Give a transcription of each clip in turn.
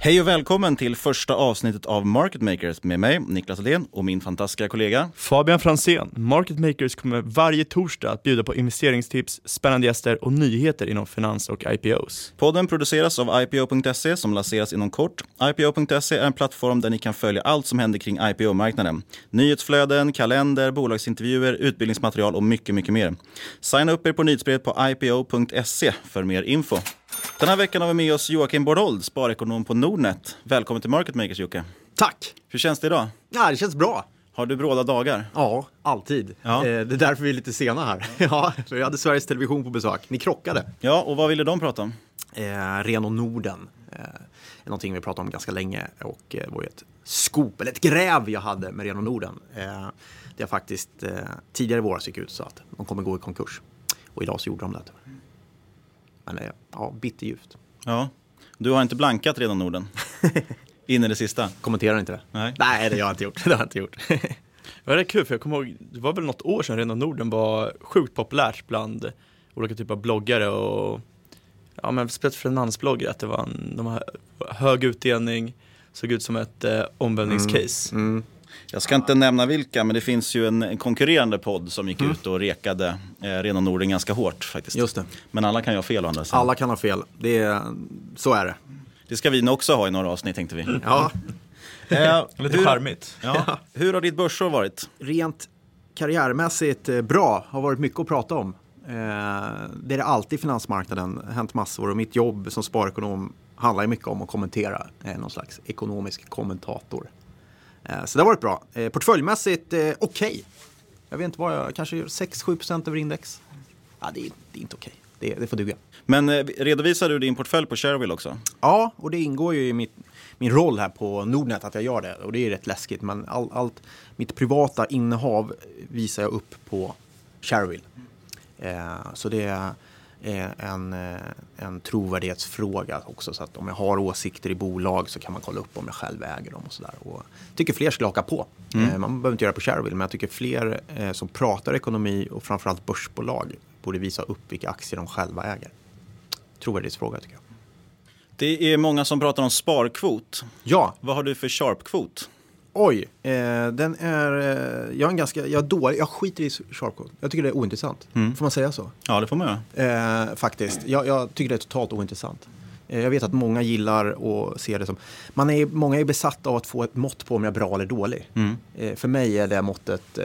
Hej och välkommen till första avsnittet av Market Makers med mig, Niklas Alén och min fantastiska kollega Fabian Fransén. Market Makers kommer varje torsdag att bjuda på investeringstips, spännande gäster och nyheter inom finans och IPOs. Podden produceras av IPO.se som lanseras inom kort. IPO.se är en plattform där ni kan följa allt som händer kring IPO-marknaden. Nyhetsflöden, kalender, bolagsintervjuer, utbildningsmaterial och mycket, mycket mer. Signa upp er på nyhetsbrevet på IPO.se för mer info. Den här veckan har vi med oss Joakim Bordold, sparekonom på Nordnet. Välkommen till Market Makers Jocke. Tack! Hur känns det idag? Ja, det känns bra. Har du bråda dagar? Ja, alltid. Ja. Eh, Det är därför vi är lite sena här. Ja, vi hade Sveriges Television på besök. Ni krockade. Ja, och vad ville de prata om? Eh, Reno Norden eh, är någonting vi pratat om ganska länge och eh, var ju ett skop, eller ett gräv jag hade med Reno Norden. Eh, det jag faktiskt eh, tidigare i våras gick ut sa att de kommer gå i konkurs. Och idag så gjorde de det. Men ja, bitterljuvt. Ja, du har inte blankat redan Norden? In i det sista? Kommenterar inte det. Nej. Nej, det har jag inte gjort. Det har jag inte gjort. Ja, det är kul för jag kommer ihåg, det var väl något år sedan Rena Norden var sjukt populärt bland olika typer av bloggare och ja men speciellt finansbloggare att det var en, de har hög utdelning, såg ut som ett eh, omvälvningscase. Mm, mm. Jag ska inte nämna vilka, men det finns ju en, en konkurrerande podd som gick Mm. ut och rekade eh, Rena Norden ganska hårt faktiskt. Just det. Men alla kan ju ha fel å andra sidan. Alla kan ha fel. Det är, så är det. Det ska vi nog också ha i några avsnitt tänkte vi. Ja. Eh, Lite charmigt. Ja. Hur har ditt börsår varit? Rent karriärmässigt eh, bra, har varit mycket att prata om. Eh, Det är det alltid i finansmarknaden, hänt massor och mitt jobb som sparekonom handlar mycket om att kommentera, eh, någon slags ekonomisk kommentator. Eh, Så det har varit bra. Eh, Portföljmässigt eh, okej. Jag vet inte vad jag, kanske 6-7% över index. Ja, det är, det är inte okej. Det, det får duga. Men redovisar du din portfölj på Shareville också? Ja, och det ingår ju i mitt, min roll här på Nordnet att jag gör det. Och det är rätt läskigt. Men all, allt mitt privata innehav visar jag upp på Shareville. Eh, så det är en, eh, en trovärdighetsfråga också. Så att om jag har åsikter i bolag så kan man kolla upp om jag själv äger dem och sådär. Och tycker fler skulle haka på. Mm. Eh, man behöver inte göra det på Shareville, men jag tycker fler eh, som pratar ekonomi och framförallt börsbolag borde visa upp vilka aktier de själva äger. Trovärdighetsfråga tycker jag. Det är många som pratar om sparkvot. Ja. Vad har du för sharp-kvot? Oj, eh, den är... Eh, jag är en ganska... Jag, är dålig, jag skiter i sharpcode. Jag tycker det är ointressant. Mm. Får man säga så? Ja, det får man göra. Eh, faktiskt. Jag, jag tycker det är totalt ointressant. Eh, jag vet att många gillar att se det som... Man är, många är besatta av att få ett mått på om jag är bra eller dålig. Mm. Eh, för mig är det måttet... Eh,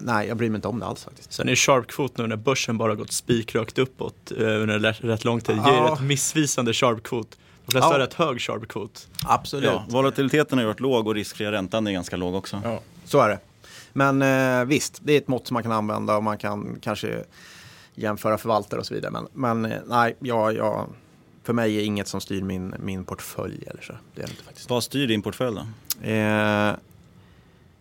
nej, jag bryr mig inte om det alls faktiskt. Sen är sharp-kvot nu när börsen bara gått spikrakt uppåt eh, under rätt, lång tid. Ja. ger ett missvisande sharp-kvot. De flesta Ja. har rätt hög sharp-kvot. Absolut. Ja, volatiliteten har ju varit låg och riskfria räntan är ganska låg också. Ja. Så är det. Men eh, visst, det är ett mått som man kan använda och man kan kanske jämföra förvaltare och så vidare. Men, men eh, nej, jag, jag, för mig är inget som styr min, min portfölj eller så. Det är inte faktiskt. Vad styr din portfölj då? Eh,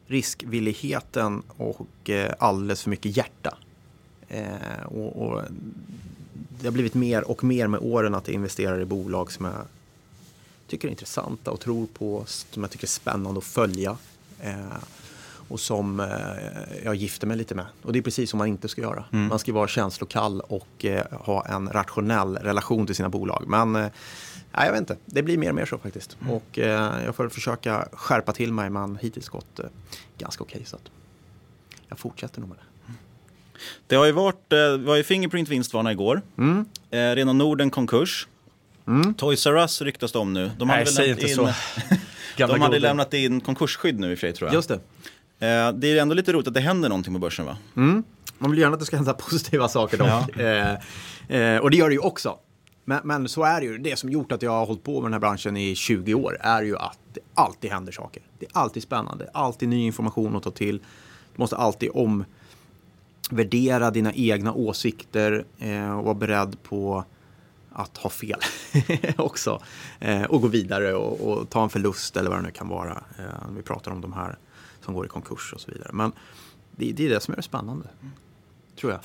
riskvilligheten och eh, alldeles för mycket hjärta. Eh, och, och det har blivit mer och mer med åren att jag investerar i bolag som jag tycker är intressanta och tror på, som jag tycker är spännande att följa. Eh, och som eh, jag gifter mig lite med. Och det är precis som man inte ska göra. Mm. Man ska vara känslokall och eh, ha en rationell relation till sina bolag. Men eh, jag vet inte, det blir mer och mer så faktiskt. Och eh, jag får försöka skärpa till mig, men hittills gått eh, ganska okej. så att jag fortsätter nog med det. Det har ju varit, eh, var ju Fingerprint vinstvarna igår. Mm. Rena Norden konkurs. Toys R Us ryktas det om nu. De Nej, hade väl säg lämnat inte in, så. De hade lämnat in konkursskydd nu i och för sig tror jag. Just det. Eh, Det är ändå lite roligt att det händer någonting på börsen va? Mm. Man vill gärna att det ska hända positiva saker dock. Eh, eh, och det gör det ju också. Men, men så är det ju. Det som gjort att jag har hållit på med den här branschen i 20 år är ju att det alltid händer saker. Det är alltid spännande, alltid ny information att ta till. Du måste alltid omvärdera dina egna åsikter eh, och vara beredd på att ha fel också. Eh, och gå vidare och, och ta en förlust eller vad det nu kan vara. Eh, vi pratar om de här som går i konkurs och så vidare. Men det, det är det som är det spännande. Tror jag.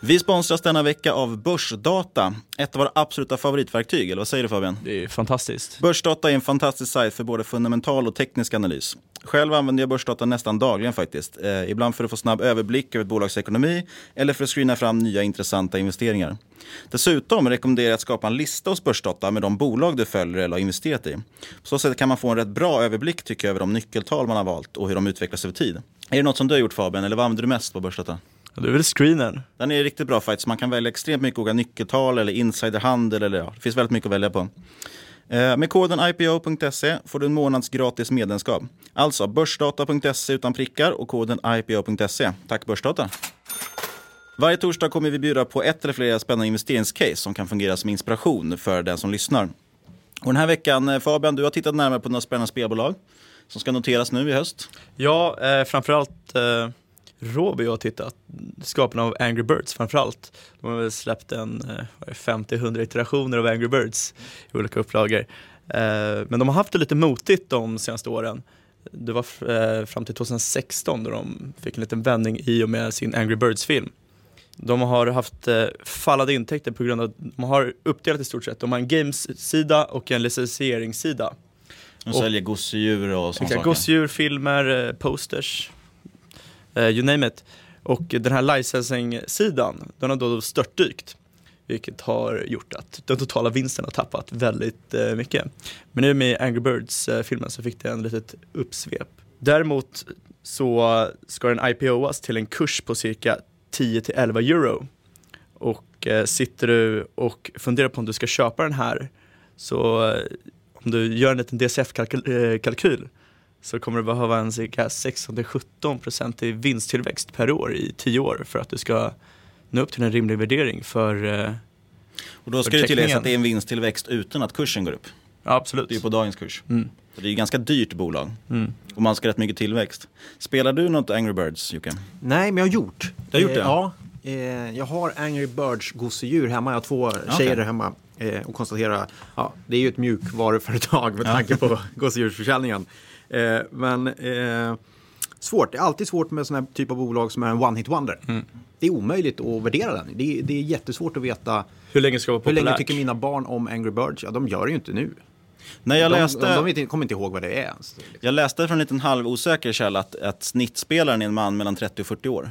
Vi sponsras denna vecka av Börsdata, ett av våra absoluta favoritverktyg. Eller vad säger du Fabian? Det är fantastiskt. Börsdata är en fantastisk sajt för både fundamental och teknisk analys. Själv använder jag Börsdata nästan dagligen faktiskt. Eh, ibland för att få snabb överblick över ett bolags ekonomi eller för att screena fram nya intressanta investeringar. Dessutom rekommenderar jag att skapa en lista hos Börsdata med de bolag du följer eller har investerat i. På så sätt kan man få en rätt bra överblick tycker jag över de nyckeltal man har valt och hur de utvecklas över tid. Är det något som du har gjort Fabian eller vad använder du mest på Börsdata? Det är väl screenen. Den är riktigt bra faktiskt. Man kan välja extremt mycket olika nyckeltal eller insiderhandel. Eller, ja, det finns väldigt mycket att välja på. Eh, Med koden IPO.se får du en månads gratis medlemskap. Alltså börsdata.se utan prickar och koden IPO.se. Tack Börsdata! Varje torsdag kommer vi bjuda på ett eller flera spännande investeringscase som kan fungera som inspiration för den som lyssnar. Och den här veckan, eh, Fabian, du har tittat närmare på några spännande spelbolag som ska noteras nu i höst. Ja, eh, framförallt eh, Robi har tittat, skaparna av Angry Birds framförallt. De har väl släppt en eh, 50-100 iterationer av Angry Birds i olika upplagor. Eh, men de har haft det lite motigt de senaste åren. Det var eh, fram till 2016 då de fick en liten vändning i och med sin Angry Birds-film. De har haft eh, fallande intäkter på grund av att de har uppdelat i stort sett. De har en games-sida och en licensieringssida. De säljer gosedjur och sånt Exakt, saker. gosedjur, filmer, eh, posters, eh, you name it. Och den här licensing-sidan, den har då störtdykt. Vilket har gjort att den totala vinsten har tappat väldigt eh, mycket. Men nu med Angry Birds-filmen så fick det en litet uppsvep. Däremot så ska den IPOas till en kurs på cirka 10-11 euro. Och eh, sitter du och funderar på om du ska köpa den här så eh, om du gör en liten DCF-kalkyl så kommer du behöva en cirka 16-17% i vinsttillväxt per år i 10 år för att du ska nå upp till en rimlig värdering för eh, Och då ska det tilläggas att det är en vinsttillväxt utan att kursen går upp. Ja, absolut. Det är på dagens kurs. Mm. Så det är ju ganska dyrt bolag. Mm. Och man ska rätt mycket tillväxt. Spelar du något Angry Birds, Jocke? Nej, men jag har gjort. Du har gjort Eh, det? Ja. Eh, jag har Angry Birds gosedjur hemma. Jag har två tjejer Okej. där hemma. Eh, och konstaterar, ja, det är ju ett mjukvaruföretag med tanke på gosedjursförsäljningen. Eh, men eh, svårt. Det är alltid svårt med sådana här typ av bolag som är en one hit wonder. Mm. Det är omöjligt att värdera den. Det är, det är jättesvårt att veta hur länge ska vara hur länge tycker mina barn om Angry Birds. Ja, de gör det ju inte nu. Nej, jag de, läste- de, de kommer inte ihåg vad det är ens. Jag läste från en liten halvosäker källa att, att snittspelaren är en man mellan 30 och 40 år.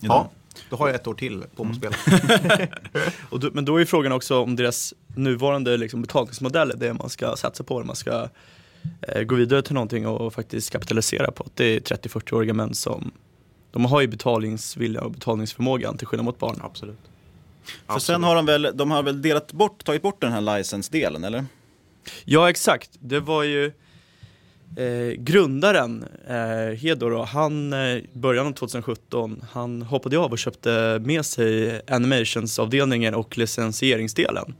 Ja, då har jag ett år till på mig att Mm. spela. Och då, men då är frågan också om deras nuvarande liksom, betalningsmodell är det man ska satsa på, eller man ska eh, gå vidare till någonting och faktiskt kapitalisera på. att Det är 30-40-åriga män som de har ju betalningsvilja och betalningsförmågan till skillnad mot barn. Absolut. För sen har de väl, de har väl delat bort, tagit bort den här license-delen, eller? Ja exakt, det var ju eh, grundaren eh, Hedor då, han eh, början av 2017, han hoppade av och köpte med sig animationsavdelningen och licensieringsdelen.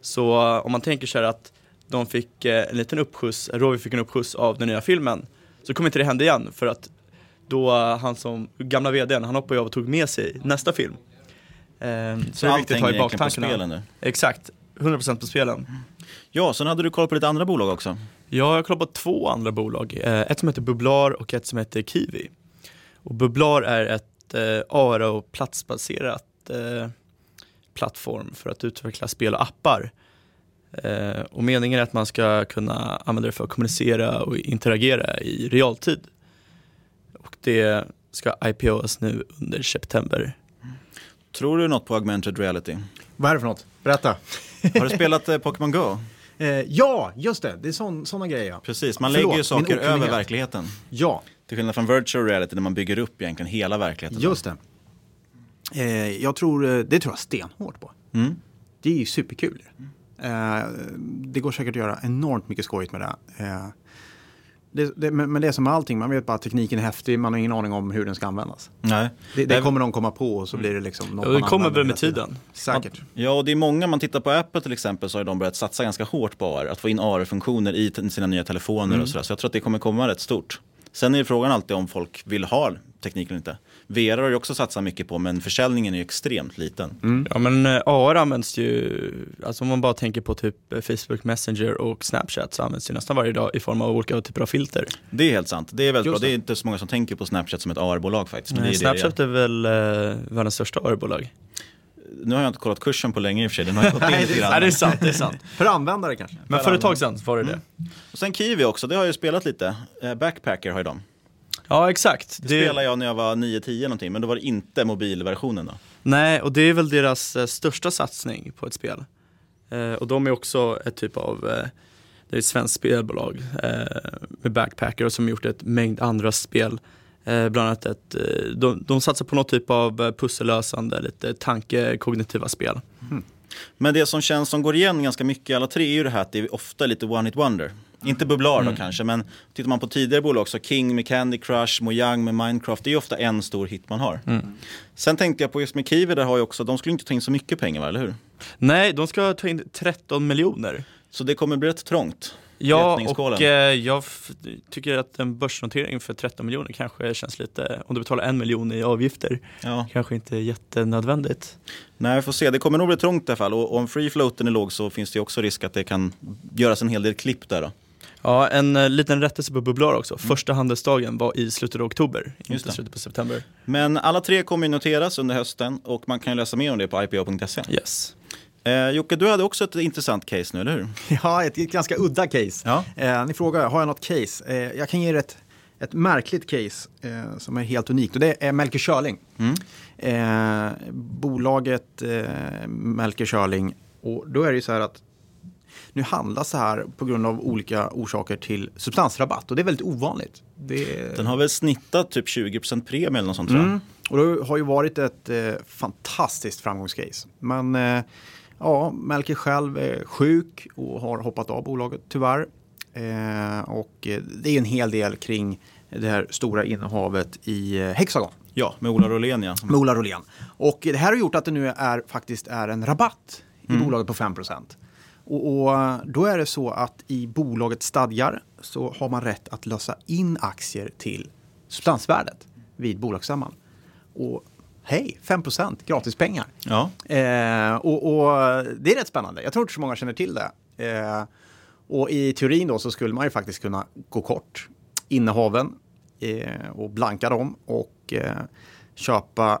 Så eh, om man tänker sig att de fick eh, en liten uppskjuts, Roy fick en uppskjuts av den nya filmen, så kommer inte det hända igen för att då eh, han som gamla vdn, han hoppade av och tog med sig nästa film. Eh, så, Så det är viktigt att ha i nu? Exakt, 100% på spelen. Ja, sen hade du koll på lite andra bolag också. Ja, jag har kollat på två andra bolag. Eh, Ett som heter Bubblar och ett som heter Kiwi. Och Bubblar är ett eh, ARA och platsbaserat eh, plattform för att utveckla spel och appar. Eh, och meningen är att man ska kunna använda det för att kommunicera och interagera i realtid. Och det ska IPOs nu under september. Tror du något på augmented reality? Vad är det för något? Berätta. Har du spelat eh, Pokémon Go? Eh, ja, just det. Det är sådana grejer. Ja. Precis, man Förlåt, lägger ju min saker över okunnighet. verkligheten. Ja, Till skillnad från virtual reality där man bygger upp egentligen hela verkligheten. just det. Eh, jag tror, eh, det tror jag stenhårt på. Mm. Det är ju superkul. Eh, det går säkert att göra enormt mycket skojigt med det. Eh, det, det men det är som med allting, man vet bara att tekniken är häftig, man har ingen aning om hur den ska användas. Nej. Det, det kommer någon komma på och så blir det liksom något Ja, det man kommer väl med tiden. tiden. Säkert. Ja, och det är många, man tittar på Apple till exempel, så har de börjat satsa ganska hårt på AR. Att få in AR-funktioner i sina nya telefoner Mm. och sådär. Så jag tror att det kommer komma rätt stort. Sen är frågan alltid om folk vill ha tekniken eller inte. VR har ju också satsat mycket på, men försäljningen är ju extremt liten. Mm. Ja men eh, AR används ju, alltså om man bara tänker på typ eh, Facebook Messenger och Snapchat så används det nästan varje dag i form av olika typer av filter. Det är helt sant. Det är väldigt Just bra. Det är inte så många som tänker på Snapchat som ett AR-bolag faktiskt. Men det är Eh, det är. Snapchat är väl eh, världens största AR-bolag. Nu har jag inte kollat kursen på länge i och för sig. Den har gått in Nej, lite det är grann. Nej det är sant, det är sant. För användare kanske. Men för ett tag sedan var det det. Och sen Kiwi också, det har jag ju spelat lite. Eh, Backpacker har ju de. Ja exakt. Det spelade jag när jag var 9-10 någonting, men då var det inte mobilversionen då. Nej, och det är väl deras eh, största satsning på ett spel. Eh, och de är också ett typ av, eh, det är ett svenskt spelbolag eh, med Backpacker och som har gjort ett mängd andra spel. Eh, bland annat ett, eh, de, de satsar på något typ av pussellösande, lite tankekognitiva spel. Men det som känns som går igen ganska mycket i alla tre är ju det här att det är ofta lite one hit wonder. Inte bubblar då kanske, men tittar man på tidigare bolag också, King med Candy Crush, Mojang med Minecraft, det är ju ofta en stor hit man har. Sen tänkte jag på just med Kiwi, där har ju också, de skulle inte ta in så mycket pengar va, eller hur? Nej, de ska ta in 13 miljoner. Så det kommer bli rätt trångt. Ja, och eh, jag tycker att en börsnotering för 13 miljoner kanske känns lite, om du betalar en miljon i avgifter, Ja. kanske inte är jättenödvändigt. Nej, vi får se. Det kommer nog bli trångt i alla fall. Och om free floaten är låg så finns det också risk att det kan göras en hel del klipp där då. Ja, en eh, liten rättelse på Bubblar också. Första handelsdagen var i slutet av oktober, inte det. slutet på september. Men alla tre kommer ju noteras under hösten och man kan ju läsa mer om det på ipo.se. Yes. Eh, Jocke, du hade också ett intressant case nu, eller hur? Ja, ett, ett ganska udda case. Ja. Eh, ni frågar, har jag något case? Eh, jag kan ge er ett, ett märkligt case eh, som är helt unikt och det är Melker Schörling. Eh, bolaget eh, Melker Schörling och då är det ju så här att nu handlas det här på grund av olika orsaker till substansrabatt och det är väldigt ovanligt. Det, Den har väl snittat typ 20% premie eller något sånt tror jag. Mm. Och det har ju varit ett eh, fantastiskt framgångscase. Men eh, ja, Melker själv är sjuk och har hoppat av bolaget tyvärr. Eh, och eh, det är en hel del kring det här stora innehavet i eh, Hexagon. Ja, med Ola Rolén ja. Med Ola Rolén. Och det här har gjort att det nu är, faktiskt är en rabatt i Mm. bolaget på 5 och, och då är det så att i bolagets stadgar så har man rätt att lösa in aktier till substansvärdet vid bolagsstämman. Och hej, 5 gratispengar. Ja. Eh, och, och det är rätt spännande. Jag tror inte så många känner till det. Eh, och i teorin då så skulle man ju faktiskt kunna gå kort innehaven eh, och blanka dem och eh, köpa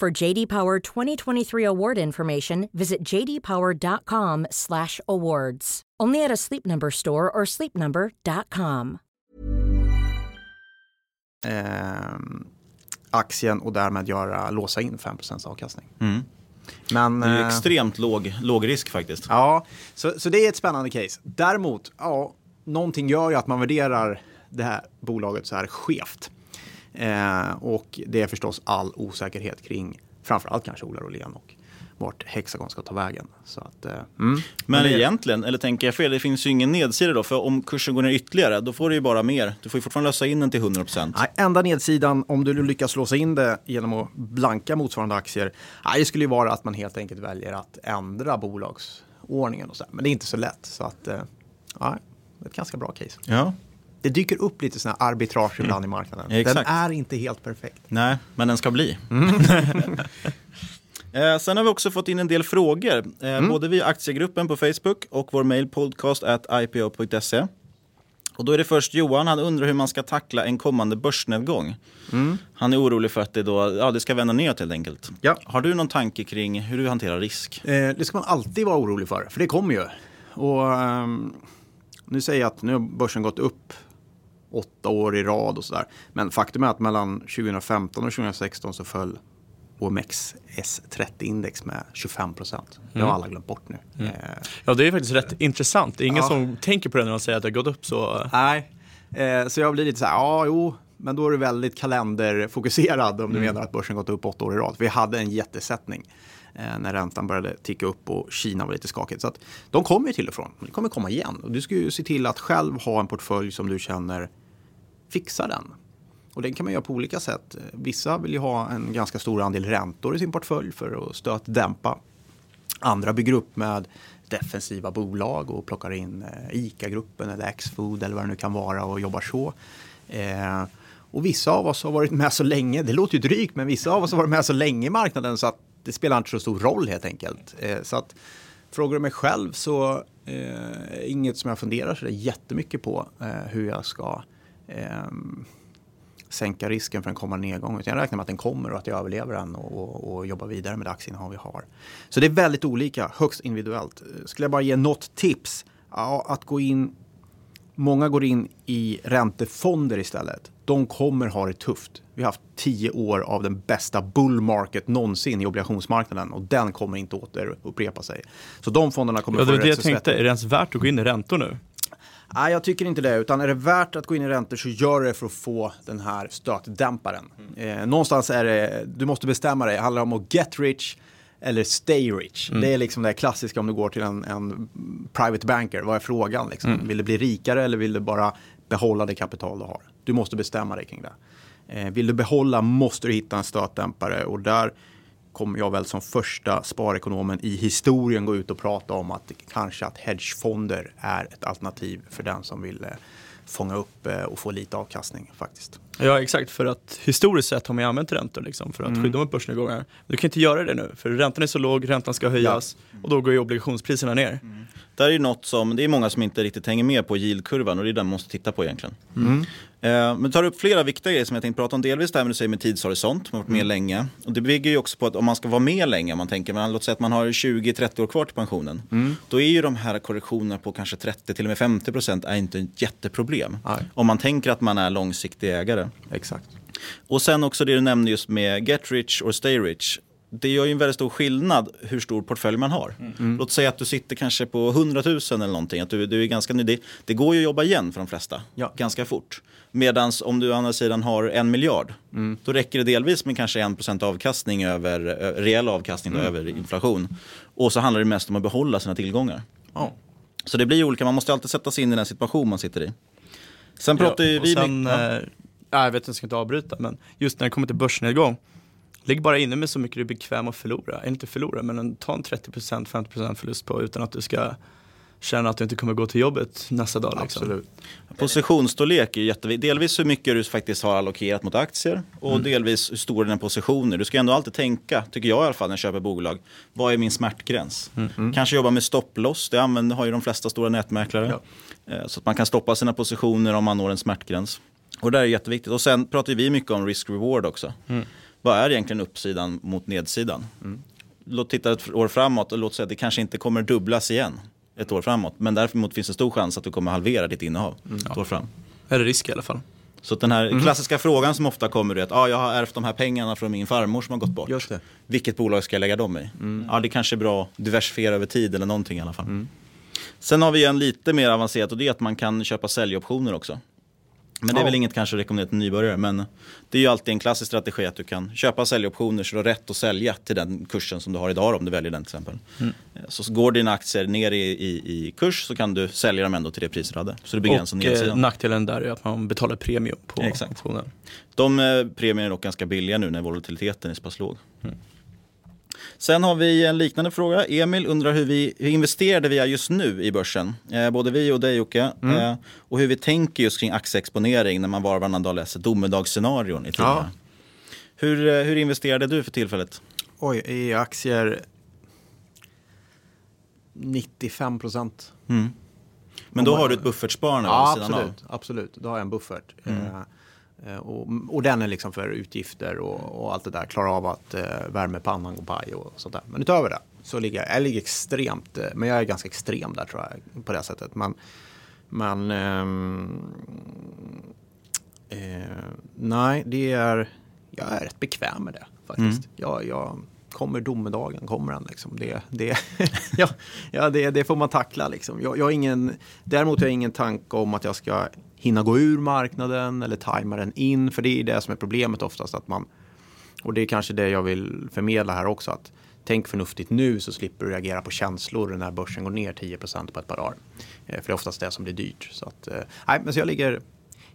For JD Power 2023 award information, visit jdpower.com/awards. Only at a Sleep Number store or sleepnumber.com. Eh, aktien och därmed göra, låsa in 5% avkastning. Mm. Men, det är ju eh, extremt låg, låg risk faktiskt. Ja, så, så det är ett spännande case. Däremot, ja, någonting gör ju att man värderar det här bolaget så här skevt. Eh, och det är förstås all osäkerhet kring framförallt kanske Ola Rolén och vart Hexagon ska ta vägen. Så att, eh, mm. Men det- egentligen, eller tänker jag fel, det finns ju ingen nedsida då. För om kursen går ner ytterligare, då får du ju bara mer. Du får ju fortfarande lösa in den till 100%. Nej, enda nedsidan om du lyckas låsa in det genom att blanka motsvarande aktier, nej, det skulle ju vara att man helt enkelt väljer att ändra bolagsordningen. Och så. Men det är inte så lätt. Så att, eh, nej, det är ett ganska bra case. Ja. Det dyker upp lite sådana arbitrage ibland i marknaden. Ja. Den är inte helt perfekt. Nej, men den ska bli. Mm. Eh, sen har vi också fått in en del frågor, eh, Mm. både via aktiegruppen på Facebook och vår mail podcast at ipo.se. Och då är det först Johan, han undrar hur man ska tackla en kommande börsnedgång. Mm. Han är orolig för att det, då, ja, det ska vända neråt helt enkelt. Ja. Har du någon tanke kring hur du hanterar risk? Eh, det ska man alltid vara orolig för, för det kommer ju. Och ehm, nu säger jag att nu har börsen gått upp åtta år i rad och sådär. Men faktum är att mellan 2015 och 2016 så föll OMX S30-index med 25 procent. Det har Mm. alla glömt bort nu. Mm. Eh, Ja, det är faktiskt rätt intressant. Det är ingen Ja. som tänker på det när de säger att det har gått upp så. Nej, eh, så jag blir lite så här, ja jo, men då är du väldigt kalenderfokuserad om du Mm. menar att börsen gått upp åtta år i rad. Vi hade en jättesättning Eh, när räntan började ticka upp och Kina var lite skakigt. Så att de kommer ju till och från, det kommer komma igen. Och du ska ju se till att själv ha en portfölj som du känner fixar den. Och den kan man göra på olika sätt. Vissa vill ju ha en ganska stor andel räntor i sin portfölj för att stötdämpa. Andra bygger upp med defensiva bolag och plockar in eh, ICA-gruppen eller Axfood eller vad det nu kan vara och jobbar så. Eh, och vissa av oss har varit med så länge, det låter ju drygt, men vissa av oss har varit med så länge i marknaden så att det spelar inte så stor roll helt enkelt. Eh, så att frågar du mig själv så eh, inget som jag funderar så jättemycket på eh, hur jag ska eh, sänka risken för en kommande nedgång. Utan jag räknar med att den kommer och att jag överlever den och, och, och jobbar vidare med det aktieinnehav vi har. Så det är väldigt olika, högst individuellt. Eh, skulle jag bara ge något tips? Ja, att gå in Många går in i räntefonder istället. De kommer ha det tufft. Vi har haft tio år av den bästa bull market någonsin i obligationsmarknaden och den kommer inte återupprepa sig. Så de fonderna kommer Ja, det få det rätt jag så tänkte, är det ens värt att gå in i räntor nu? Nej, jag tycker inte det. Utan är det värt att gå in i räntor så gör det för att få den här stötdämparen. Eh, någonstans är det, du måste bestämma dig. Handlar det om att get rich eller stay rich? Mm. Det är liksom det klassiska om du går till en, en private banker. Vad är frågan? Liksom? Mm. Vill du bli rikare eller vill du bara behålla det kapital du har? Du måste bestämma dig kring det. Eh, vill du behålla måste du hitta en stötdämpare och där kommer jag väl som första sparekonomen i historien gå ut och prata om att kanske att hedgefonder är ett alternativ för den som vill eh, fånga upp eh, och få lite avkastning faktiskt. Ja exakt, för att historiskt sett har man ju använt räntor liksom, för att Mm. skydda mot börsnedgångar. Du kan inte göra det nu, för räntan är så låg, räntan ska höjas och då går ju obligationspriserna ner. Där är ju något som, det är många som inte riktigt hänger med på yieldkurvan och det är den man måste titta på egentligen. Mm. Eh, men tar upp flera viktiga grejer som jag tänkte prata om. Delvis det här med du säger med tidshorisont, man har varit med Mm. länge. Och det bygger ju också på att om man ska vara med länge, om man tänker, man, låt säga att man har 20-30 år kvar till pensionen. Mm. Då är ju de här korrektionerna på kanske 30 till och med 50 procent är inte ett jätteproblem. Om man tänker att man är långsiktig ägare. Exakt. Och sen också det du nämnde just med get rich or stay rich. Det gör ju en väldigt stor skillnad hur stor portfölj man har. Mm. Låt säga att du sitter kanske på 100 000 eller någonting. Att du, du är ganska ny. Det, det går ju att jobba igen för de flesta ganska fort. Medan om du å andra sidan har en miljard, Mm. då räcker det delvis med kanske 1% avkastning över, reell avkastning då, Mm. över inflation. Och så handlar det mest om att behålla sina tillgångar. Ja. Så det blir olika, man måste alltid sätta sig in i den situation man sitter i. Sen pratar ju och vi sen, mycket- ja. eh, ja, jag vet inte, jag ska inte avbryta, men just när det kommer till börsnedgång, ligg bara inne med så mycket du är bekväm att förlora. Inte förlora, men en, ta en 30% 50% förlust på utan att du ska känna att du inte kommer gå till jobbet nästa dag. Liksom. Absolut. Positionsstorlek är jätteviktigt. Delvis hur mycket du faktiskt har allokerat mot aktier och Mm. delvis hur stora dina positioner. Du ska ändå alltid tänka, tycker jag i alla fall när jag köper bolag, vad är min smärtgräns? Mm. Kanske jobba med stopploss, det använder, har ju de flesta stora nätmäklare. Eh, Så att man kan stoppa sina positioner om man når en smärtgräns. Och det där är jätteviktigt. Och sen pratar vi mycket om risk-reward också. Mm. Vad är egentligen uppsidan mot nedsidan? Låt titta ett år framåt och låt säga att det kanske inte kommer dubblas igen ett år framåt. Men däremot finns det stor chans att du kommer halvera ditt innehav ett år fram. Är det risk i alla fall? Så den här Mm. klassiska frågan som ofta kommer är att ah, jag har ärvt de här pengarna från min farmor som har gått bort. Just det. Vilket bolag ska jag lägga dem i? Ja, det kanske är bra att diversifiera över tid eller någonting i alla fall. Sen har vi en lite mer avancerat och det är att man kan köpa säljoptioner också. Men det är väl inget kanske att rekommendera till nybörjare. Men det är ju alltid en klassisk strategi att du kan köpa säljoptioner så du har rätt att sälja till den kursen som du har idag om du väljer den till exempel. Mm. Så går dina aktier ner i, i, i kurs så kan du sälja dem ändå till det pris du hade. Så du begränsar Och eh, nedsidan. nackdelen där är att man betalar premium på Exakt. optionen. De eh, premierna är dock ganska billiga nu när volatiliteten är så pass låg. Sen har vi en liknande fråga. Emil undrar hur, vi, hur investerade vi är just nu i börsen? Eh, både vi och dig Jocke. Mm. Eh, och hur vi tänker just kring aktieexponering när man var och varannan dag läser domedagsscenarion i tidningarna. Hur, eh, hur investerade du för tillfället? Oj, i aktier 95 procent. Mm. Men då har du ett buffertsparande Ja, vid sidan absolut, av? absolut. Då har jag en buffert. Mm. Eh, eh, och, och den är liksom för utgifter och, och allt det där. Klarar av att eh, värmepannan går paj och sånt där. Men utöver det så ligger jag, jag ligger extremt, eh, men jag är ganska extrem där tror jag på det sättet. Men, men ehm, eh, nej, det är, jag är rätt bekväm med det faktiskt. Mm. Jag, jag kommer domedagen, kommer den liksom. Det, det, ja, ja, det, det får man tackla liksom. Jag, jag ingen, däremot har jag ingen tanke om att jag ska hinna gå ur marknaden eller tajma den in. För det är det som är problemet oftast. Att man, och det är kanske det jag vill förmedla här också. Att tänk förnuftigt nu så slipper du reagera på känslor när börsen går ner 10% på ett par dagar. Eh, För det är oftast det som blir dyrt. Så, att, eh, nej, men så jag ligger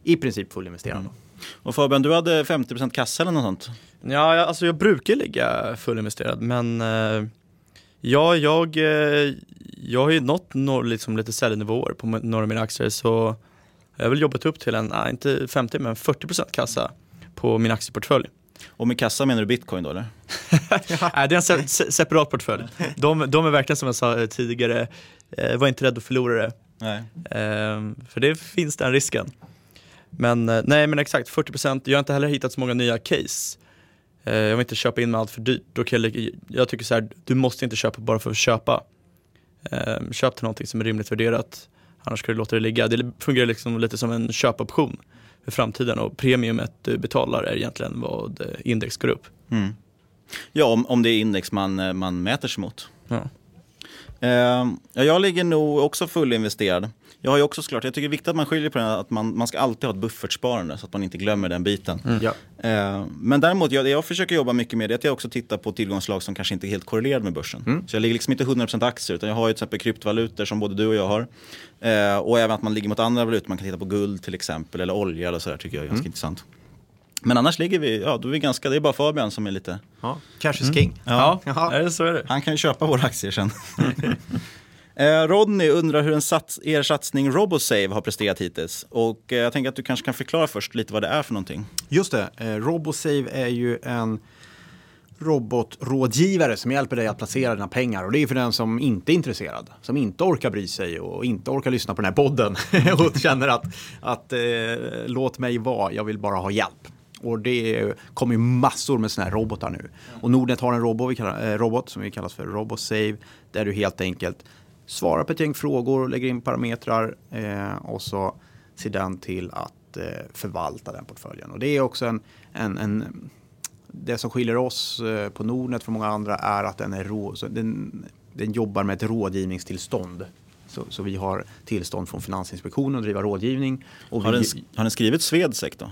i princip fullinvesterad. Och Fabian, du hade 50% kassa eller något sånt? Ja, jag, alltså jag brukar ligga fullinvesterad men eh, ja, jag, eh, jag har ju nått några liksom lite säljnivåer på några av mina aktier så jag har väl jobbat upp till en, nej, inte 50 men 40% kassa på min aktieportfölj. Och med kassa menar du bitcoin då eller? Nej, det är en se se separat portfölj. De, de är verkligen som jag sa eh, tidigare, eh, var inte rädd att förlora det. Nej. Eh, för det finns den risken. Men eh, nej men exakt 40%, jag har inte heller hittat så många nya case. Eh, jag vill inte köpa in mig allt för dyrt. Då kan jag, jag tycker så här, du måste inte köpa bara för att köpa. Eh, köp till någonting som är rimligt värderat. Annars ska du låta det ligga. Det fungerar liksom lite som en köpoption för framtiden och premiumet du betalar är egentligen vad eh, index går upp. Mm. Ja, om, om det är index man, eh, man mäter sig mot. Ja. Eh, ja, jag ligger nog också fullinvesterad. Jag har ju också såklart, jag tycker det är viktigt att man skiljer på det att man, man ska alltid ha ett buffertsparande så att man inte glömmer den biten. Mm. Ja. Eh, men däremot, jag, jag försöker jobba mycket med det att jag också tittar på tillgångslag som kanske inte är helt korrelerade med börsen. Mm. Så jag ligger liksom inte 100% aktier utan jag har ju till exempel kryptovalutor som både du och jag har. Eh, och även att man ligger mot andra valutor, man kan titta på guld till exempel eller olja eller sådär tycker jag är ganska Mm. intressant. Men annars ligger vi, ja då är vi ganska, det är bara Fabian som är lite... Ja, cash is king. Ja, Ja, så är det. han kan ju köpa våra aktier sen. Eh, Rodney undrar hur en sats, er satsning Robosave har presterat hittills. Och eh, jag tänker att du kanske kan förklara först lite vad det är för någonting. Just det, eh, Robosave är ju en robotrådgivare som hjälper dig att placera dina pengar. Och det är för den som inte är intresserad, som inte orkar bry sig och inte orkar lyssna på den här podden och känner att, att eh, låt mig vara, jag vill bara ha hjälp. Och det kommer ju massor med sådana här robotar nu. Och Nordnet har en robot, vi kallar, eh, robot som vi kallas för Robosave, där du helt enkelt svarar på ett gäng frågor, lägger in parametrar eh, och så ser den till att eh, förvalta den portföljen. Och det är också en, en, en det som skiljer oss eh, på Nordnet från många andra är att den, är rå, den, den jobbar med ett rådgivningstillstånd. Så, så vi har tillstånd från Finansinspektionen att driva rådgivning. Och Har, vi, den, har den skrivit Swedsec då?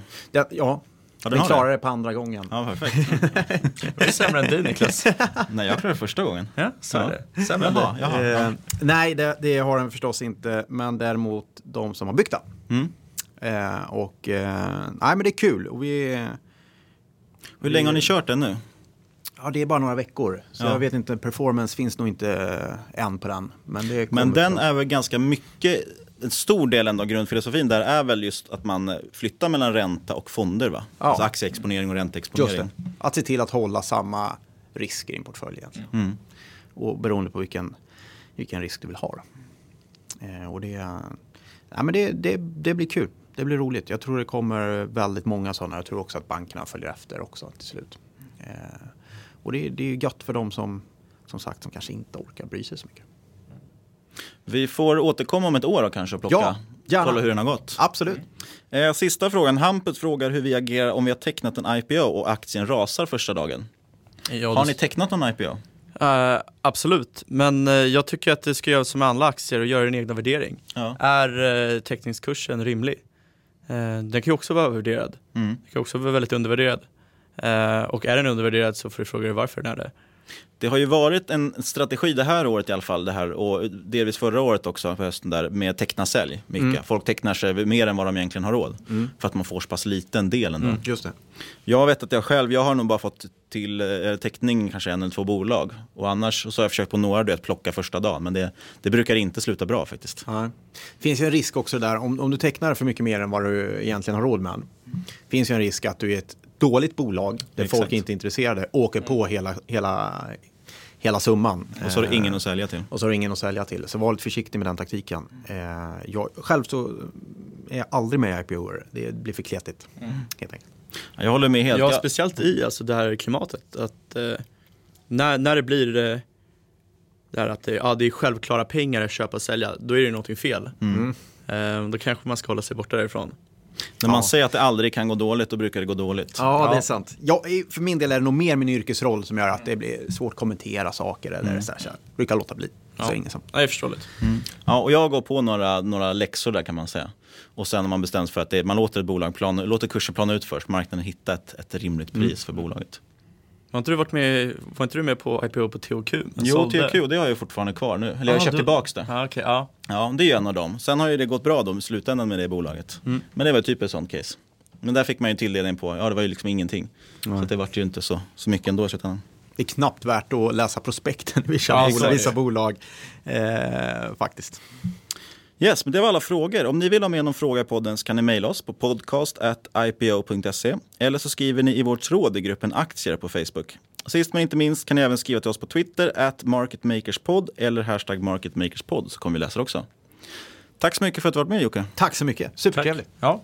ja, ja, den den klarar det? det på andra gången. Ja, perfekt. Det är sämre än du Niklas. Nej, jag klarade det första gången. Ja, så Ja. är det. Sämre än Jaha, ja. Eh, nej, det, det har den förstås inte, men däremot de som har byggt den. Mm. Eh, och eh, nej, men det är kul. Och vi, Hur länge har ni kört den nu? Ja, det är bara några veckor. Så Ja. jag vet inte, performance finns nog inte än på den. Men, Men den är väl ganska mycket, en stor del av grundfilosofin där är väl just att man flyttar mellan ränta och fonder va? Ja. Alltså aktieexponering och ränteexponering. Att se till att hålla samma risker i en portfölj egentligen. Mm. Och beroende på vilken, vilken risk du vill ha. Eh, och det, ja, men det, det, det blir kul. Det blir roligt. Jag tror det kommer väldigt många sådana. Jag tror också att bankerna följer efter också till slut. Eh, och det, det är gött för dem som, som sagt, som kanske inte orkar bry sig så mycket. Vi får återkomma om ett år då kanske och plocka, Ja, gärna. kolla hur den har gått. Absolut. Eh, sista frågan, Hampus frågar hur vi agerar om vi har tecknat en IPO och aktien rasar första dagen. Ja, Har ni tecknat någon IPO? Eh, absolut, men eh, jag tycker att det ska göras som med alla aktier och göra din egna värdering. Ja. Är uh, teckningskursen rimlig? Den kan ju också vara övervärderad. Mm. Den kan också vara väldigt undervärderad. Och är den undervärderad så får du fråga dig varför den är det. Det har ju varit en strategi det här året i alla fall, det här, och delvis förra året också på hösten där, med teckna sälj. Mycket. Mm. Folk tecknar sig mer än vad de egentligen har råd. Mm. För att man får så pass liten del ändå. Mm, just det. Jag vet att jag själv, jag har nog bara fått till eh, teckning kanske en eller två bolag. Och annars så har jag försökt på några du vet, plocka första dagen. Men det, det brukar inte sluta bra faktiskt. Ja. Det finns ju en risk också där, om, om du tecknar för mycket mer än vad du egentligen har råd med. finns ju en risk att du är ett dåligt bolag där Exakt. folk inte är intresserade, åker på hela, hela, hela summan. Och så har du Eh, ingen att sälja till. Och så har du ingen att sälja till. Så var lite försiktig med den taktiken. Eh, jag, själv så är jag aldrig med i IPO-er. Det blir för kletigt. Helt enkelt. Jag håller med helt. Ja, speciellt i alltså, det här klimatet. Att, eh, när, när det blir eh, det här att det, ja, det är självklara pengar att köpa och sälja, då är det någonting fel. Mm. Eh, då kanske man ska hålla sig borta därifrån. När man Ja. säger att det aldrig kan gå dåligt, då brukar det gå dåligt. Ja, det är sant. Ja, i- för min del är det nog mer min yrkesroll som gör att det blir svårt att kommentera saker. Eller Mm. så här, så här. Brukar låta bli. Så Ja. ingen som. Nej, förståeligt. Ja, och jag går på några, några läxor där kan man säga. Och sen har man bestämt för att det, man låter ett bolag plan, låter kursen plana ut först, marknaden hitta ett, ett rimligt Mm. pris för bolaget. Var inte du varit med, var inte du med på IPO på THQ? Jo, sålde? THQ, det har jag ju fortfarande kvar nu. Eller jag har Ah, köpt du- tillbaks det. Ja, okej, ja. Ja, det är ju en av dem. Sen har ju det gått bra då i slutändan med det bolaget. Mm. Men det var typ ett sånt case. Men där fick man ju tilldelning på, ja det var ju liksom ingenting. Så att det vart ju inte så, så mycket ändå i slutändan. Det är knappt värt att läsa prospekten i vissa, Ja, bolag, så vissa bolag. Eh, faktiskt. Yes, men det var alla frågor. Om ni vill ha med någon fråga i podden så kan ni mejla oss på podcast.ipo.se eller så skriver ni i vår tråd i gruppen aktier på Facebook. Sist men inte minst kan ni även skriva till oss på Twitter, at marketmakerspod eller hashtag marketmakerspod så kommer vi läsa det också. Tack så mycket för att du varit med Jocke. Tack så mycket, supertrevligt. Ja.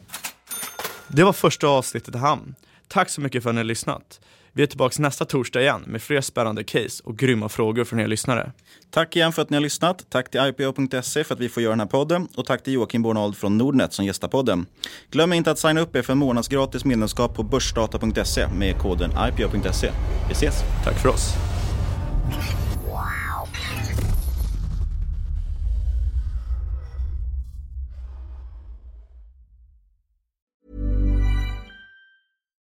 Det var första avsnittet i hamn. Tack så mycket för att ni har lyssnat. Vi är tillbaka nästa torsdag igen med fler spännande case och grymma frågor från er lyssnare. Tack igen för att ni har lyssnat. Tack till IPO.se för att vi får göra den här podden. Och tack till Joakim Bornold från Nordnet som gästar podden. Glöm inte att signa upp er för en månadsgratis medlemskap på börsdata.se med koden IPO.se. Vi ses! Tack för oss!